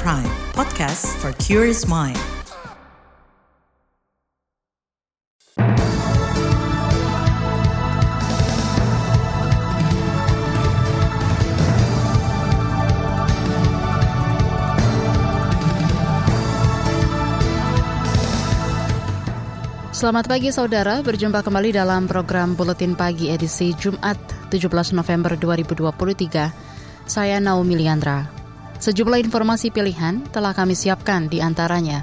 Prime, podcast for curious mind. Selamat pagi saudara, berjumpa kembali dalam program Buletin Pagi edisi Jumat 17 November 2023. Saya Naomi Liandra. Sejumlah informasi pilihan telah kami siapkan di antaranya.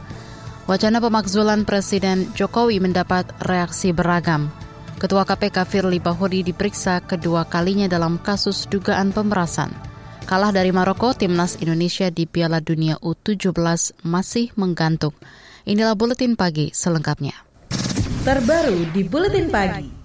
Wacana pemakzulan Presiden Jokowi mendapat reaksi beragam. Ketua KPK Firly Bahuri diperiksa kedua kalinya dalam kasus dugaan pemerasan. Kalah dari Maroko, timnas Indonesia di Piala Dunia U17 masih menggantung. Inilah Buletin Pagi selengkapnya terbaru di Buletin Pagi.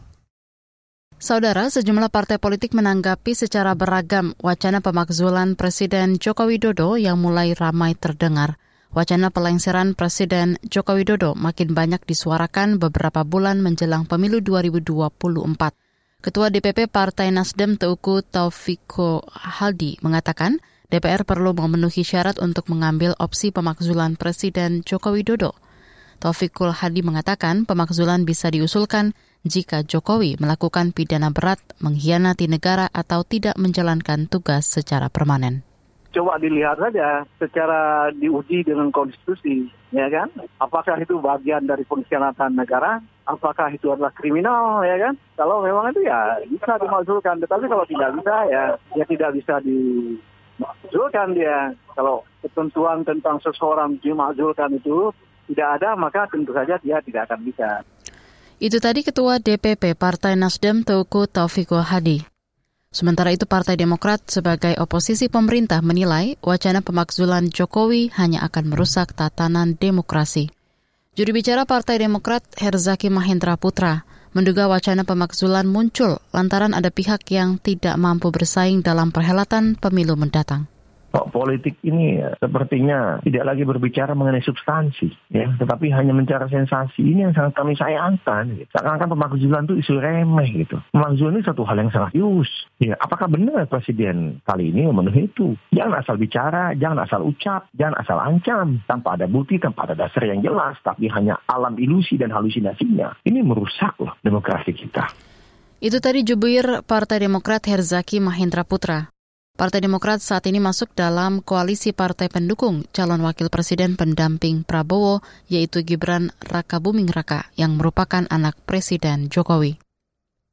Saudara, sejumlah partai politik menanggapi secara beragam wacana pemakzulan Presiden Joko Widodo yang mulai ramai terdengar. Wacana pelengseran Presiden Joko Widodo makin banyak disuarakan beberapa bulan menjelang pemilu 2024. Ketua DPP Partai Nasdem Teuku Taufiko Haldi mengatakan DPR perlu memenuhi syarat untuk mengambil opsi pemakzulan Presiden Joko Widodo. Taufikul Hadi mengatakan pemakzulan bisa diusulkan jika Jokowi melakukan pidana berat, mengkhianati negara atau tidak menjalankan tugas secara permanen. Coba dilihat saja secara diuji dengan konstitusi, ya kan? Apakah itu bagian dari pengkhianatan negara? Apakah itu adalah kriminal, ya kan? Kalau memang itu ya bisa dimakzulkan, tetapi kalau tidak bisa ya ya tidak bisa dimakzulkan dia. Kalau ketentuan tentang seseorang dimakzulkan itu tidak ada, maka tentu saja dia tidak akan bisa. Itu tadi Ketua DPP Partai Nasdem Teuku Taufiko Hadi. Sementara itu Partai Demokrat sebagai oposisi pemerintah menilai wacana pemakzulan Jokowi hanya akan merusak tatanan demokrasi. Juru bicara Partai Demokrat Herzaki Mahendra Putra menduga wacana pemakzulan muncul lantaran ada pihak yang tidak mampu bersaing dalam perhelatan pemilu mendatang kok politik ini ya, sepertinya tidak lagi berbicara mengenai substansi, ya, tetapi hanya mencari sensasi. Ini yang sangat kami sayangkan. Gitu. Seakan-akan pemakzulan itu isu remeh gitu. Pemakzulan ini satu hal yang sangat serius. Ya, apakah benar presiden kali ini memenuhi itu? Jangan asal bicara, jangan asal ucap, jangan asal ancam, tanpa ada bukti, tanpa ada dasar yang jelas, tapi hanya alam ilusi dan halusinasinya. Ini merusak loh demokrasi kita. Itu tadi jubir Partai Demokrat Herzaki Mahendra Putra. Partai Demokrat saat ini masuk dalam koalisi partai pendukung calon wakil presiden pendamping Prabowo, yaitu Gibran Raka Buming Raka, yang merupakan anak Presiden Jokowi.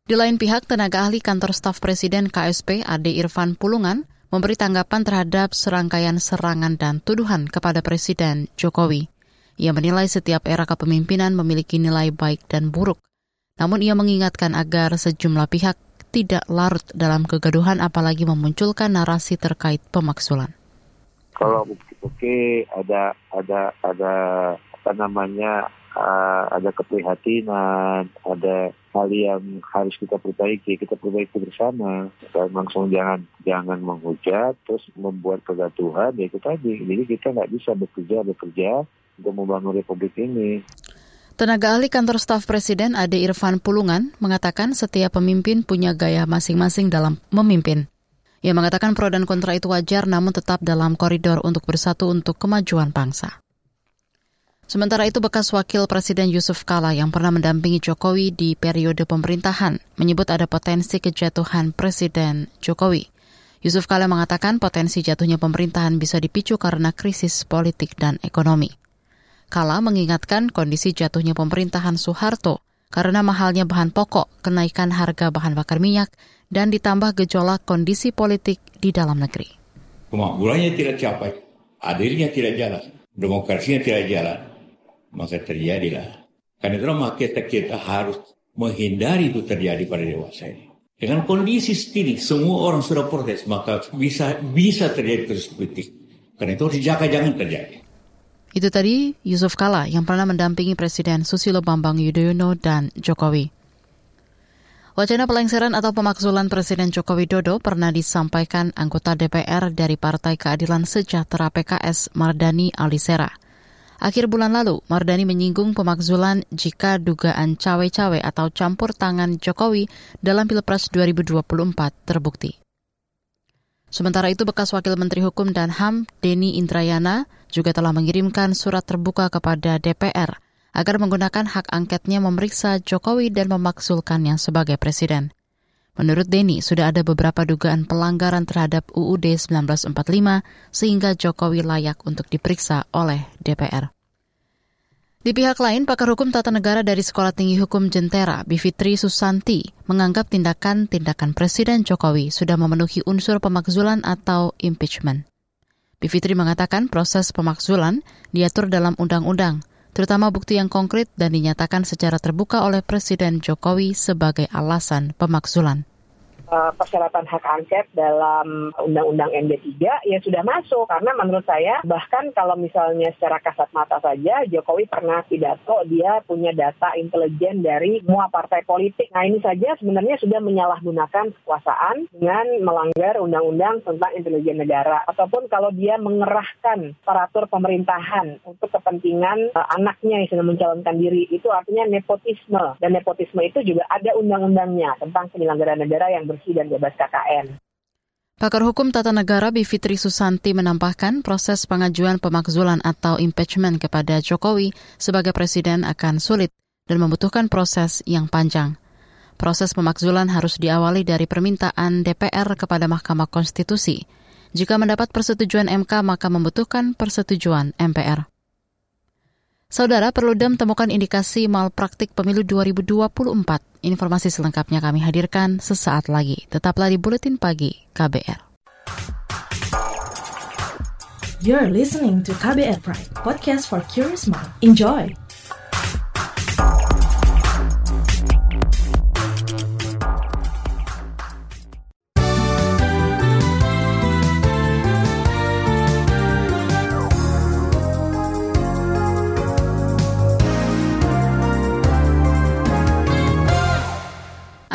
Di lain pihak, tenaga ahli kantor staf Presiden KSP Ade Irfan Pulungan memberi tanggapan terhadap serangkaian serangan dan tuduhan kepada Presiden Jokowi. Ia menilai setiap era kepemimpinan memiliki nilai baik dan buruk. Namun ia mengingatkan agar sejumlah pihak tidak larut dalam kegaduhan apalagi memunculkan narasi terkait pemaksulan. Kalau bukti-bukti ada ada ada apa namanya uh, ada keprihatinan, ada hal yang harus kita perbaiki, kita perbaiki bersama. Dan langsung jangan jangan menghujat, terus membuat kegaduhan, ya itu tadi. Jadi kita nggak bisa bekerja bekerja untuk membangun republik ini. Tenaga ahli kantor staf presiden Ade Irfan Pulungan mengatakan setiap pemimpin punya gaya masing-masing dalam memimpin. Ia mengatakan pro dan kontra itu wajar namun tetap dalam koridor untuk bersatu untuk kemajuan bangsa. Sementara itu bekas wakil Presiden Yusuf Kala yang pernah mendampingi Jokowi di periode pemerintahan menyebut ada potensi kejatuhan Presiden Jokowi. Yusuf Kala mengatakan potensi jatuhnya pemerintahan bisa dipicu karena krisis politik dan ekonomi. Kala mengingatkan kondisi jatuhnya pemerintahan Soeharto karena mahalnya bahan pokok, kenaikan harga bahan bakar minyak, dan ditambah gejolak kondisi politik di dalam negeri. Kemakmurannya tidak capai, adilnya tidak jalan, demokrasinya tidak jalan, maka terjadilah. Karena itu maka kita, harus menghindari itu terjadi pada dewasa ini. Dengan kondisi ini, semua orang sudah protes, maka bisa bisa terjadi krisis politik. Karena itu harus dijaga jangan terjadi. Itu tadi Yusuf Kala yang pernah mendampingi Presiden Susilo Bambang Yudhoyono dan Jokowi. Wacana pelengseran atau pemakzulan Presiden Joko Widodo pernah disampaikan anggota DPR dari Partai Keadilan Sejahtera PKS Mardani Alisera. Akhir bulan lalu, Mardani menyinggung pemakzulan jika dugaan cawe-cawe atau campur tangan Jokowi dalam Pilpres 2024 terbukti. Sementara itu, bekas Wakil Menteri Hukum dan HAM, Denny Indrayana, juga telah mengirimkan surat terbuka kepada DPR agar menggunakan hak angketnya memeriksa Jokowi dan memaksulkannya sebagai presiden. Menurut Denny, sudah ada beberapa dugaan pelanggaran terhadap UUD 1945 sehingga Jokowi layak untuk diperiksa oleh DPR. Di pihak lain, pakar hukum tata negara dari Sekolah Tinggi Hukum Jentera, Bivitri Susanti, menganggap tindakan-tindakan Presiden Jokowi sudah memenuhi unsur pemakzulan atau impeachment. Bivitri mengatakan proses pemakzulan diatur dalam undang-undang, terutama bukti yang konkret dan dinyatakan secara terbuka oleh Presiden Jokowi sebagai alasan pemakzulan. Eh, persyaratan hak angket dalam Undang-Undang MD3 ya sudah masuk. Karena menurut saya bahkan kalau misalnya secara kasat mata saja Jokowi pernah pidato dia punya data intelijen dari semua partai politik. Nah ini saja sebenarnya sudah menyalahgunakan kekuasaan dengan melanggar undang-undang tentang intelijen negara. Ataupun kalau dia mengerahkan aparatur pemerintahan untuk kepentingan uh, anaknya yang sedang mencalonkan diri itu artinya nepotisme. Dan nepotisme itu juga ada undang-undangnya tentang penyelenggaraan negara yang bersih dan bebas KKN. Pakar Hukum Tata Negara Bivitri Susanti menambahkan proses pengajuan pemakzulan atau impeachment kepada Jokowi sebagai presiden akan sulit dan membutuhkan proses yang panjang. Proses pemakzulan harus diawali dari permintaan DPR kepada Mahkamah Konstitusi. Jika mendapat persetujuan MK, maka membutuhkan persetujuan MPR. Saudara Perludem temukan indikasi malpraktik pemilu 2024. Informasi selengkapnya kami hadirkan sesaat lagi. Tetaplah di Buletin Pagi KBR. You're listening to KBR Pride, podcast for curious mind. Enjoy!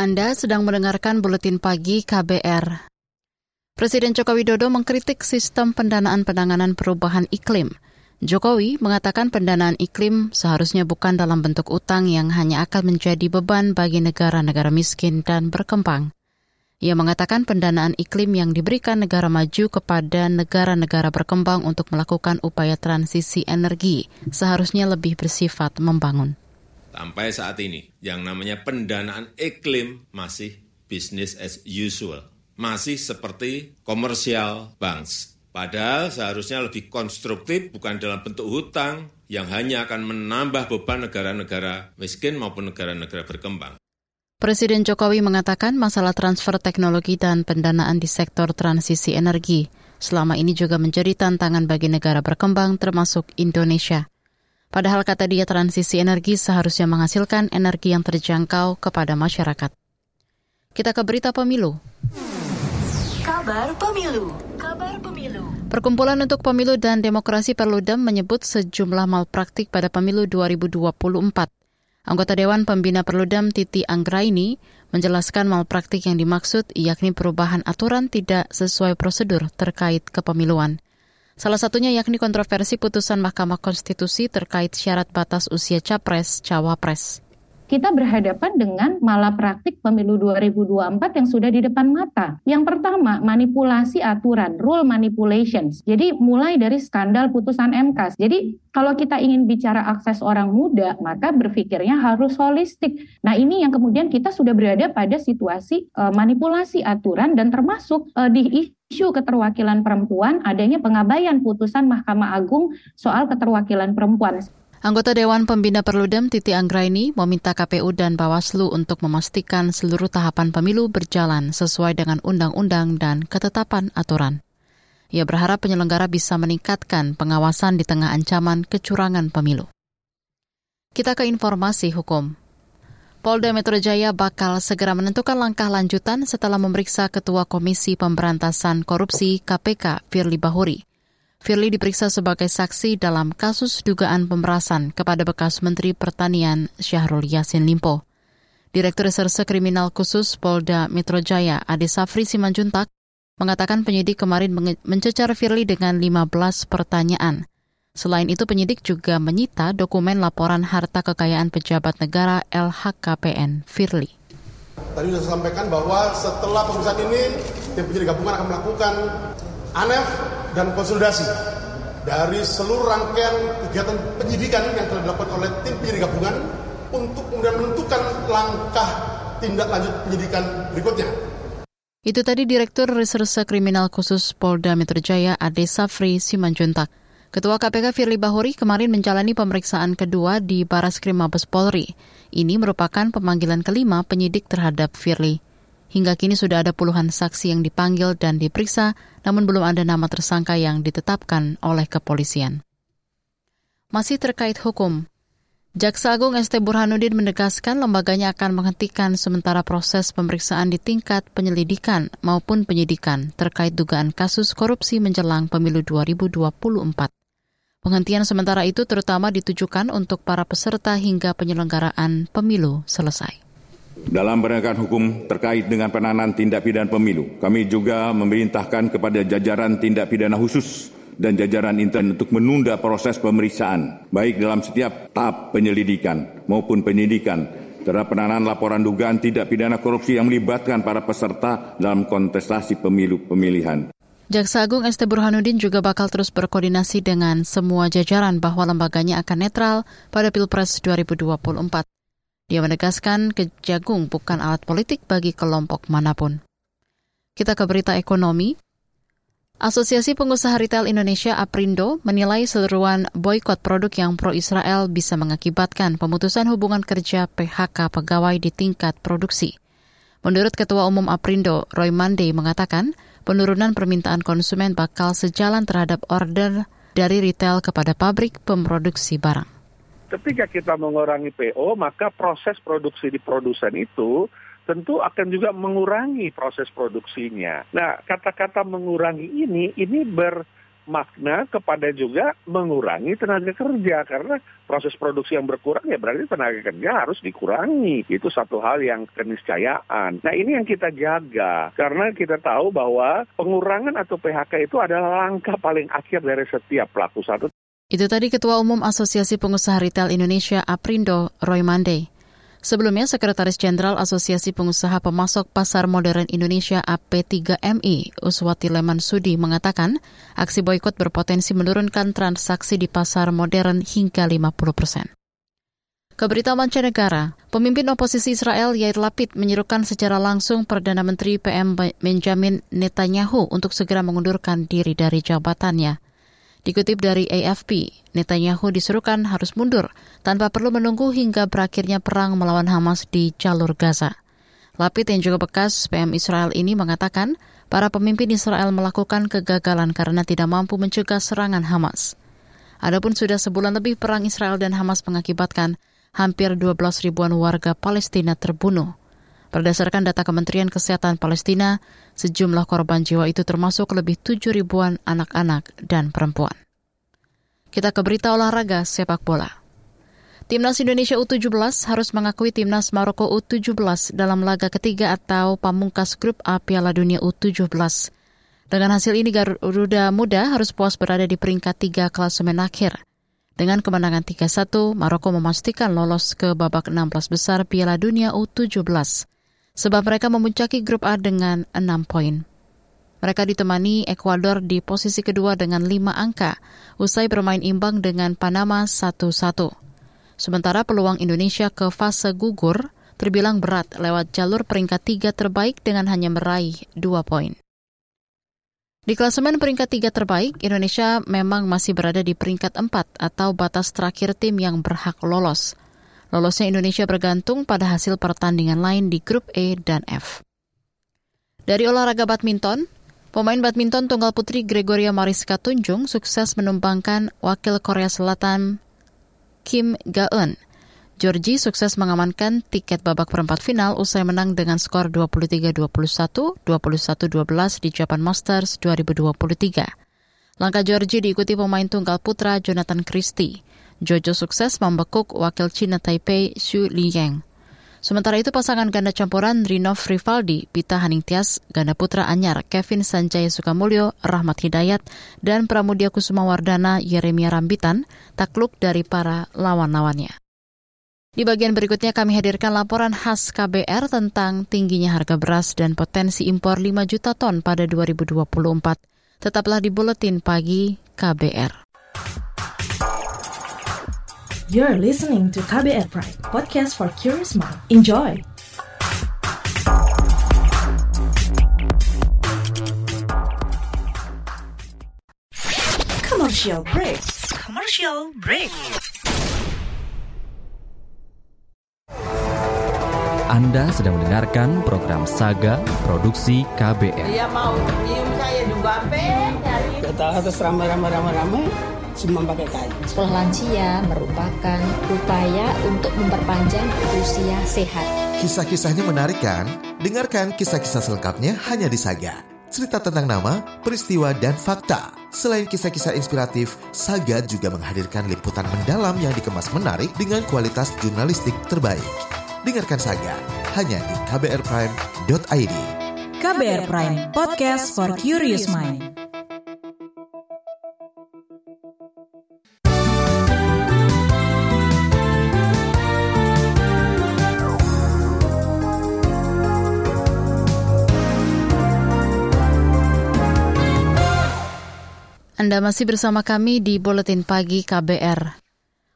Anda sedang mendengarkan buletin pagi KBR. Presiden Joko Widodo mengkritik sistem pendanaan penanganan perubahan iklim. Jokowi mengatakan pendanaan iklim seharusnya bukan dalam bentuk utang yang hanya akan menjadi beban bagi negara-negara miskin dan berkembang. Ia mengatakan pendanaan iklim yang diberikan negara maju kepada negara-negara berkembang untuk melakukan upaya transisi energi seharusnya lebih bersifat membangun. Sampai saat ini, yang namanya pendanaan iklim masih business as usual. Masih seperti komersial banks. Padahal seharusnya lebih konstruktif bukan dalam bentuk hutang yang hanya akan menambah beban negara-negara miskin maupun negara-negara berkembang. Presiden Jokowi mengatakan masalah transfer teknologi dan pendanaan di sektor transisi energi selama ini juga menjadi tantangan bagi negara berkembang termasuk Indonesia. Padahal kata dia transisi energi seharusnya menghasilkan energi yang terjangkau kepada masyarakat. Kita ke berita pemilu. Kabar pemilu. Kabar pemilu. Perkumpulan untuk Pemilu dan Demokrasi Perludem menyebut sejumlah malpraktik pada pemilu 2024. Anggota Dewan Pembina Perludem Titi Anggraini menjelaskan malpraktik yang dimaksud yakni perubahan aturan tidak sesuai prosedur terkait kepemiluan. Salah satunya yakni kontroversi putusan Mahkamah Konstitusi terkait syarat batas usia capres-cawapres kita berhadapan dengan malah praktik pemilu 2024 yang sudah di depan mata. Yang pertama, manipulasi aturan, rule manipulations. Jadi mulai dari skandal putusan MK. Jadi kalau kita ingin bicara akses orang muda, maka berpikirnya harus holistik. Nah ini yang kemudian kita sudah berada pada situasi uh, manipulasi aturan dan termasuk uh, di isu keterwakilan perempuan adanya pengabaian putusan Mahkamah Agung soal keterwakilan perempuan. Anggota Dewan Pembina Perludem Titi Anggraini meminta KPU dan Bawaslu untuk memastikan seluruh tahapan pemilu berjalan sesuai dengan undang-undang dan ketetapan aturan. Ia berharap penyelenggara bisa meningkatkan pengawasan di tengah ancaman kecurangan pemilu. Kita ke informasi hukum. Polda Metro Jaya bakal segera menentukan langkah lanjutan setelah memeriksa Ketua Komisi Pemberantasan Korupsi KPK Firly Bahuri. Firly diperiksa sebagai saksi dalam kasus dugaan pemerasan kepada bekas Menteri Pertanian Syahrul Yassin Limpo. Direktur Reserse Kriminal Khusus Polda Metro Jaya Ade Safri Simanjuntak mengatakan penyidik kemarin mencecar Firly dengan 15 pertanyaan – Selain itu, penyidik juga menyita dokumen laporan harta kekayaan pejabat negara LHKPN Firly. Tadi sudah saya sampaikan bahwa setelah pemeriksaan ini, tim penyidik gabungan akan melakukan ANEF dan konsolidasi dari seluruh rangkaian kegiatan penyidikan yang telah dilakukan oleh tim penyidik gabungan untuk kemudian menentukan langkah tindak lanjut penyidikan berikutnya. Itu tadi Direktur Reserse Kriminal Khusus Polda Metro Jaya Ade Safri Simanjuntak. Ketua KPK Firly Bahuri kemarin menjalani pemeriksaan kedua di Baras Krim Mabes Polri. Ini merupakan pemanggilan kelima penyidik terhadap Firly. Hingga kini sudah ada puluhan saksi yang dipanggil dan diperiksa, namun belum ada nama tersangka yang ditetapkan oleh kepolisian. Masih terkait hukum, Jaksa Agung ST Burhanuddin menegaskan lembaganya akan menghentikan sementara proses pemeriksaan di tingkat penyelidikan maupun penyidikan terkait dugaan kasus korupsi menjelang pemilu 2024. Penghentian sementara itu terutama ditujukan untuk para peserta hingga penyelenggaraan pemilu selesai. Dalam penegakan hukum terkait dengan penanganan tindak pidana pemilu, kami juga memerintahkan kepada jajaran tindak pidana khusus dan jajaran intern untuk menunda proses pemeriksaan, baik dalam setiap tahap penyelidikan maupun penyidikan terhadap penanganan laporan dugaan tidak pidana korupsi yang melibatkan para peserta dalam kontestasi pemilu pemilihan. Jaksa Agung ST Burhanuddin juga bakal terus berkoordinasi dengan semua jajaran bahwa lembaganya akan netral pada Pilpres 2024. Dia menegaskan Kejagung bukan alat politik bagi kelompok mana pun. Kita ke berita ekonomi. Asosiasi Pengusaha Retail Indonesia APRINDO menilai seruan boykot produk yang pro-Israel bisa mengakibatkan pemutusan hubungan kerja PHK pegawai di tingkat produksi. Menurut Ketua Umum APRINDO, Roy Mandey mengatakan, penurunan permintaan konsumen bakal sejalan terhadap order dari retail kepada pabrik pemproduksi barang. Ketika kita mengurangi PO, maka proses produksi di produsen itu tentu akan juga mengurangi proses produksinya. Nah, kata-kata mengurangi ini, ini bermakna kepada juga mengurangi tenaga kerja karena proses produksi yang berkurang ya berarti tenaga kerja harus dikurangi. Itu satu hal yang keniscayaan. Nah, ini yang kita jaga karena kita tahu bahwa pengurangan atau PHK itu adalah langkah paling akhir dari setiap pelaku satu. Itu tadi Ketua Umum Asosiasi Pengusaha Retail Indonesia Aprindo, Roy Mandey. Sebelumnya, Sekretaris Jenderal Asosiasi Pengusaha Pemasok Pasar Modern Indonesia AP3MI, Uswati Leman Sudi, mengatakan aksi boykot berpotensi menurunkan transaksi di pasar modern hingga 50 persen. Keberita mancanegara, pemimpin oposisi Israel Yair Lapid menyerukan secara langsung Perdana Menteri PM Benjamin Netanyahu untuk segera mengundurkan diri dari jabatannya. Dikutip dari AFP, Netanyahu disuruhkan harus mundur tanpa perlu menunggu hingga berakhirnya perang melawan Hamas di jalur Gaza. Lapid yang juga bekas PM Israel ini mengatakan para pemimpin Israel melakukan kegagalan karena tidak mampu mencegah serangan Hamas. Adapun sudah sebulan lebih perang Israel dan Hamas mengakibatkan hampir 12 ribuan warga Palestina terbunuh. Berdasarkan data Kementerian Kesehatan Palestina, sejumlah korban jiwa itu termasuk lebih 7 ribuan anak-anak dan perempuan. Kita ke berita olahraga sepak bola. Timnas Indonesia U17 harus mengakui Timnas Maroko U17 dalam laga ketiga atau pamungkas grup A Piala Dunia U17. Dengan hasil ini Garuda Muda harus puas berada di peringkat tiga klasemen akhir. Dengan kemenangan 3-1, Maroko memastikan lolos ke babak 16 besar Piala Dunia U17 sebab mereka memuncaki grup A dengan 6 poin. Mereka ditemani Ekuador di posisi kedua dengan 5 angka, usai bermain imbang dengan Panama 1-1. Sementara peluang Indonesia ke fase gugur terbilang berat lewat jalur peringkat tiga terbaik dengan hanya meraih 2 poin. Di klasemen peringkat tiga terbaik, Indonesia memang masih berada di peringkat 4 atau batas terakhir tim yang berhak lolos – Lolosnya Indonesia bergantung pada hasil pertandingan lain di grup E dan F. Dari olahraga badminton, pemain badminton tunggal putri Gregoria Mariska Tunjung sukses menumbangkan wakil Korea Selatan Kim Ga-eun. Georgie sukses mengamankan tiket babak perempat final usai menang dengan skor 23-21, 21-12 di Japan Masters 2023. Langkah Georgie diikuti pemain tunggal putra Jonathan Christie. Jojo sukses membekuk wakil Cina Taipei Xu Liyang. Sementara itu pasangan ganda campuran Rinov Rivaldi, Pita Haningtias, ganda putra anyar Kevin Sanjaya Sukamulyo, Rahmat Hidayat, dan Pramudia Kusuma Wardana Yeremia Rambitan takluk dari para lawan-lawannya. Di bagian berikutnya kami hadirkan laporan khas KBR tentang tingginya harga beras dan potensi impor 5 juta ton pada 2024. Tetaplah di Buletin Pagi KBR. You're listening to KBR Pride, podcast for curious mind. Enjoy! Commercial break. Commercial break. Anda sedang mendengarkan program Saga Produksi KBR. Dia mau nyium saya juga nyari. Kita harus ramai-ramai-ramai-ramai semua pakai kain. Sekolah lansia merupakan upaya untuk memperpanjang usia sehat. Kisah-kisahnya menarik kan? Dengarkan kisah-kisah selengkapnya hanya di Saga. Cerita tentang nama, peristiwa, dan fakta. Selain kisah-kisah inspiratif, Saga juga menghadirkan liputan mendalam yang dikemas menarik dengan kualitas jurnalistik terbaik. Dengarkan Saga hanya di kbrprime.id. KBR Prime, podcast for curious mind. Anda masih bersama kami di Buletin Pagi KBR.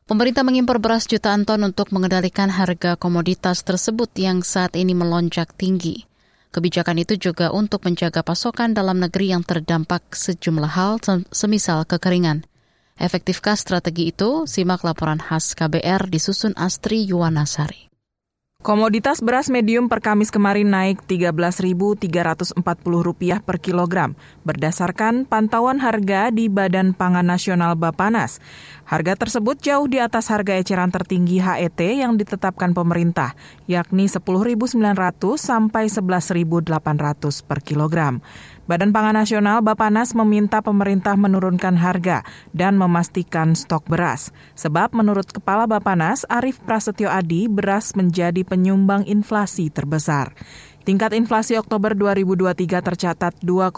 Pemerintah mengimpor beras jutaan ton untuk mengendalikan harga komoditas tersebut yang saat ini melonjak tinggi. Kebijakan itu juga untuk menjaga pasokan dalam negeri yang terdampak sejumlah hal semisal kekeringan. Efektifkah strategi itu? Simak laporan khas KBR disusun Astri Yuwanasari. Komoditas beras medium per Kamis kemarin naik Rp13.340 per kilogram berdasarkan pantauan harga di Badan Pangan Nasional Bapanas. Harga tersebut jauh di atas harga eceran tertinggi HET yang ditetapkan pemerintah, yakni Rp10.900 sampai Rp11.800 per kilogram. Badan Pangan Nasional Bapanas meminta pemerintah menurunkan harga dan memastikan stok beras. Sebab menurut Kepala Bapanas, Arief Prasetyo Adi, beras menjadi penyumbang inflasi terbesar. Tingkat inflasi Oktober 2023 tercatat 2,56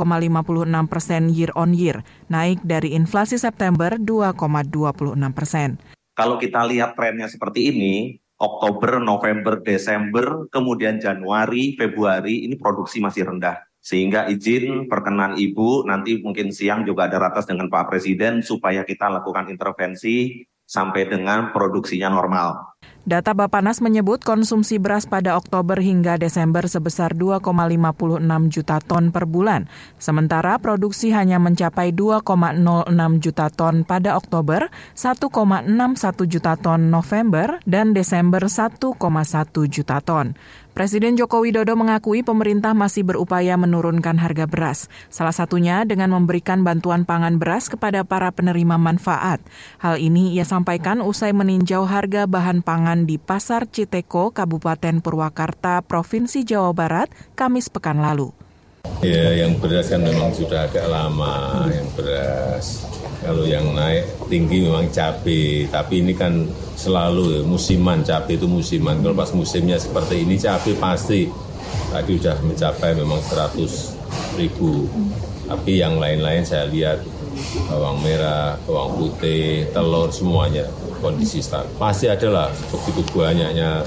persen year on year, naik dari inflasi September 2,26 persen. Kalau kita lihat trennya seperti ini, Oktober, November, Desember, kemudian Januari, Februari, ini produksi masih rendah sehingga izin perkenan Ibu nanti mungkin siang juga ada ratas dengan Pak Presiden supaya kita lakukan intervensi sampai dengan produksinya normal. Data Bapanas menyebut konsumsi beras pada Oktober hingga Desember sebesar 2,56 juta ton per bulan, sementara produksi hanya mencapai 2,06 juta ton pada Oktober, 1,61 juta ton November, dan Desember 1,1 juta ton. Presiden Joko Widodo mengakui pemerintah masih berupaya menurunkan harga beras, salah satunya dengan memberikan bantuan pangan beras kepada para penerima manfaat. Hal ini ia sampaikan usai meninjau harga bahan pangan di Pasar Citeko, Kabupaten Purwakarta, Provinsi Jawa Barat, Kamis pekan lalu. Ya, yang beras kan memang sudah agak lama, yang beras. Kalau yang naik tinggi memang cabai, tapi ini kan selalu musiman, cabai itu musiman. Kalau pas musimnya seperti ini cabai pasti tadi sudah mencapai memang 100 ribu. Tapi yang lain-lain saya lihat bawang merah, bawang putih, telur semuanya kondisi start. Pasti adalah begitu banyaknya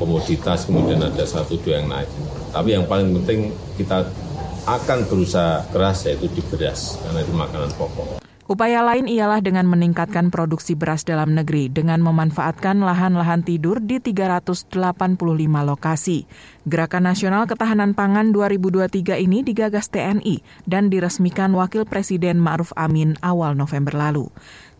komoditas kemudian ada satu dua yang naik. Tapi yang paling penting kita akan berusaha keras yaitu di beras karena itu makanan pokok. Upaya lain ialah dengan meningkatkan produksi beras dalam negeri dengan memanfaatkan lahan-lahan tidur di 385 lokasi. Gerakan Nasional Ketahanan Pangan 2023 ini digagas TNI dan diresmikan Wakil Presiden Ma'ruf Amin awal November lalu.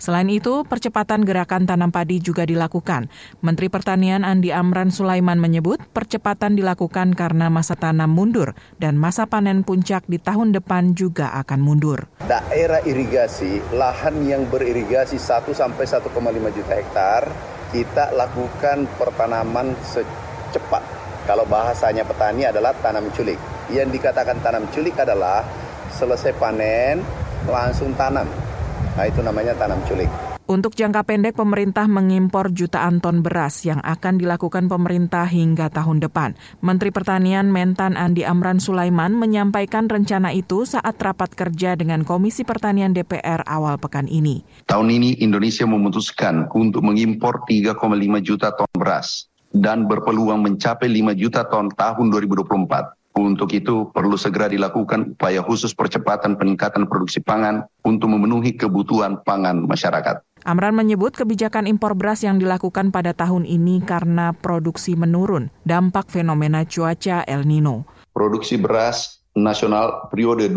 Selain itu, percepatan gerakan tanam padi juga dilakukan. Menteri Pertanian Andi Amran Sulaiman menyebut percepatan dilakukan karena masa tanam mundur dan masa panen puncak di tahun depan juga akan mundur. Daerah irigasi, lahan yang beririgasi 1 sampai 1,5 juta hektar, kita lakukan pertanaman secepat. Kalau bahasanya petani adalah tanam culik. Yang dikatakan tanam culik adalah selesai panen langsung tanam Nah itu namanya tanam culik. Untuk jangka pendek, pemerintah mengimpor jutaan ton beras yang akan dilakukan pemerintah hingga tahun depan. Menteri Pertanian Mentan Andi Amran Sulaiman menyampaikan rencana itu saat rapat kerja dengan Komisi Pertanian DPR awal pekan ini. Tahun ini Indonesia memutuskan untuk mengimpor 3,5 juta ton beras dan berpeluang mencapai 5 juta ton tahun 2024. Untuk itu perlu segera dilakukan upaya khusus percepatan peningkatan produksi pangan untuk memenuhi kebutuhan pangan masyarakat. Amran menyebut kebijakan impor beras yang dilakukan pada tahun ini karena produksi menurun, dampak fenomena cuaca El Nino. Produksi beras nasional periode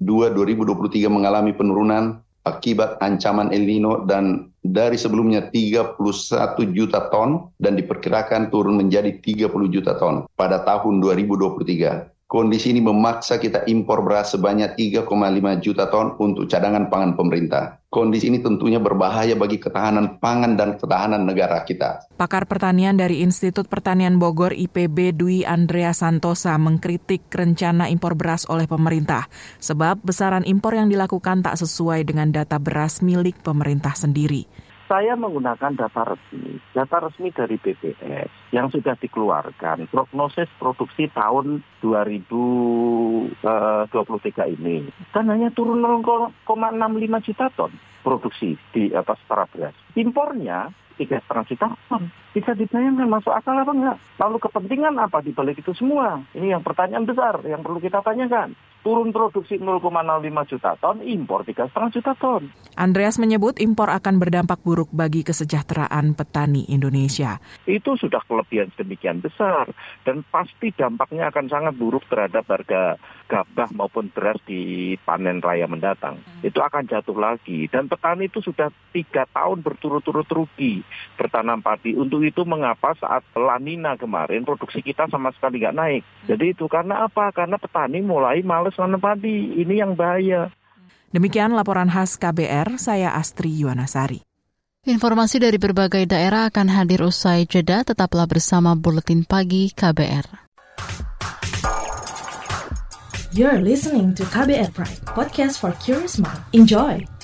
2022-2023 mengalami penurunan akibat ancaman El Nino dan dari sebelumnya 31 juta ton dan diperkirakan turun menjadi 30 juta ton pada tahun 2023. Kondisi ini memaksa kita impor beras sebanyak 3,5 juta ton untuk cadangan pangan pemerintah. Kondisi ini tentunya berbahaya bagi ketahanan pangan dan ketahanan negara kita. Pakar pertanian dari Institut Pertanian Bogor IPB Dwi Andrea Santosa mengkritik rencana impor beras oleh pemerintah sebab besaran impor yang dilakukan tak sesuai dengan data beras milik pemerintah sendiri saya menggunakan data resmi, data resmi dari BPS yang sudah dikeluarkan, prognosis produksi tahun 2023 eh, ini. Dan hanya turun 0,65 juta ton produksi di atas setara beras. Impornya tiga setengah juta ton. Bisa dibayangkan masuk akal apa enggak? Lalu kepentingan apa di balik itu semua? Ini yang pertanyaan besar yang perlu kita tanyakan. Turun produksi 0,05 juta ton, impor 3,5 juta ton. Andreas menyebut impor akan berdampak buruk bagi kesejahteraan petani Indonesia. Itu sudah kelebihan sedemikian besar dan pasti dampaknya akan sangat buruk terhadap harga gabah maupun beras di panen raya mendatang. Itu akan jatuh lagi dan petani itu sudah tiga tahun berturut-turut rugi bertanam padi. Untuk itu mengapa saat lanina kemarin produksi kita sama sekali nggak naik. Jadi itu karena apa? Karena petani mulai males nanam padi. Ini yang bahaya. Demikian laporan khas KBR, saya Astri Yuwanasari. Informasi dari berbagai daerah akan hadir usai jeda, tetaplah bersama Buletin Pagi KBR. You're listening to KBR Pride, podcast for curious mind. Enjoy!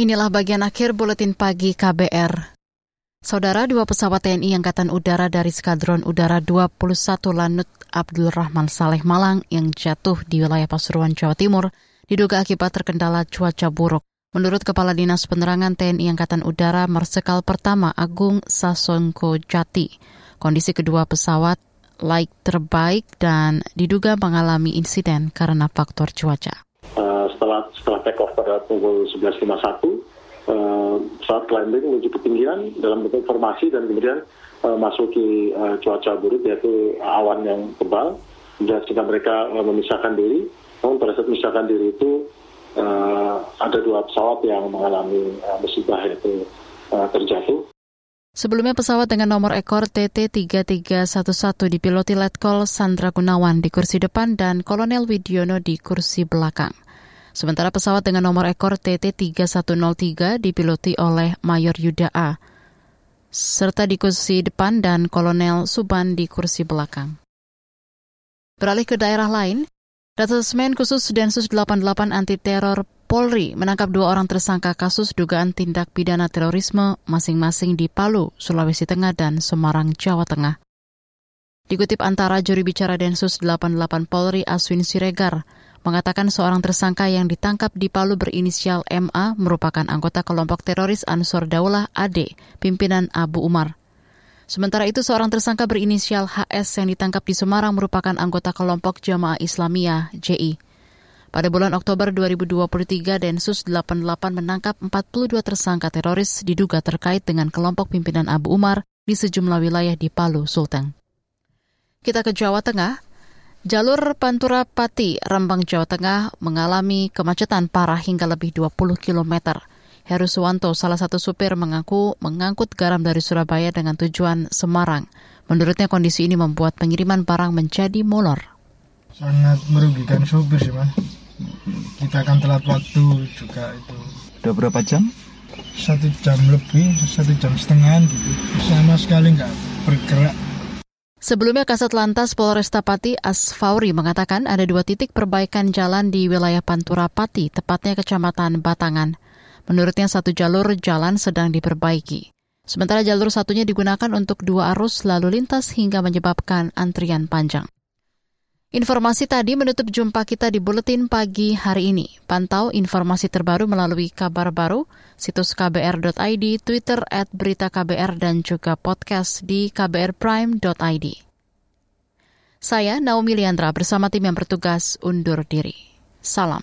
Inilah bagian akhir buletin pagi KBR. Saudara dua pesawat TNI Angkatan Udara dari Skadron Udara 21 Lanut Abdul Rahman Saleh Malang yang jatuh di wilayah Pasuruan, Jawa Timur diduga akibat terkendala cuaca buruk. Menurut Kepala Dinas Penerangan TNI Angkatan Udara Marsikal Pertama Agung Sasongko Jati, kondisi kedua pesawat laik terbaik dan diduga mengalami insiden karena faktor cuaca setelah setelah take off pada pukul 11.51 uh, saat landing menuju ketinggian dalam bentuk formasi dan kemudian uh, masuki uh, cuaca buruk yaitu awan yang tebal. Dan ketika mereka uh, memisahkan diri. Namun pada saat memisahkan diri itu uh, ada dua pesawat yang mengalami uh, musibah yaitu uh, terjatuh. Sebelumnya pesawat dengan nomor ekor TT3311 dipiloti Letkol Sandra Gunawan di kursi depan dan Kolonel Widiono di kursi belakang. Sementara pesawat dengan nomor ekor TT3103 dipiloti oleh Mayor Yuda A, serta di kursi depan dan Kolonel Suban di kursi belakang. Beralih ke daerah lain, Detasmen khusus Densus 88 anti teror Polri menangkap dua orang tersangka kasus dugaan tindak pidana terorisme masing-masing di Palu, Sulawesi Tengah dan Semarang, Jawa Tengah. Dikutip antara juri bicara Densus 88 Polri Aswin Siregar, mengatakan seorang tersangka yang ditangkap di Palu berinisial MA merupakan anggota kelompok teroris Ansor Daulah AD, pimpinan Abu Umar. Sementara itu seorang tersangka berinisial HS yang ditangkap di Semarang merupakan anggota kelompok Jamaah Islamiyah JI. Pada bulan Oktober 2023, Densus 88 menangkap 42 tersangka teroris diduga terkait dengan kelompok pimpinan Abu Umar di sejumlah wilayah di Palu, Sulteng. Kita ke Jawa Tengah, Jalur Pantura Pati, Rembang, Jawa Tengah mengalami kemacetan parah hingga lebih 20 km. Heru Suwanto, salah satu supir, mengaku mengangkut garam dari Surabaya dengan tujuan Semarang. Menurutnya kondisi ini membuat pengiriman barang menjadi molor. Sangat merugikan supir sih, Mas. kita akan telat waktu juga itu. Udah berapa jam? Satu jam lebih, satu jam setengah gitu. Sama sekali nggak bergerak. Sebelumnya Kasat Lantas Polresta Pati Asfauri mengatakan ada dua titik perbaikan jalan di wilayah Pantura Pati, tepatnya Kecamatan Batangan. Menurutnya satu jalur jalan sedang diperbaiki. Sementara jalur satunya digunakan untuk dua arus lalu lintas hingga menyebabkan antrian panjang. Informasi tadi menutup jumpa kita di Buletin Pagi hari ini. Pantau informasi terbaru melalui kabar baru, situs kbr.id, Twitter at dan juga podcast di kbrprime.id. Saya Naomi Liandra bersama tim yang bertugas undur diri. Salam.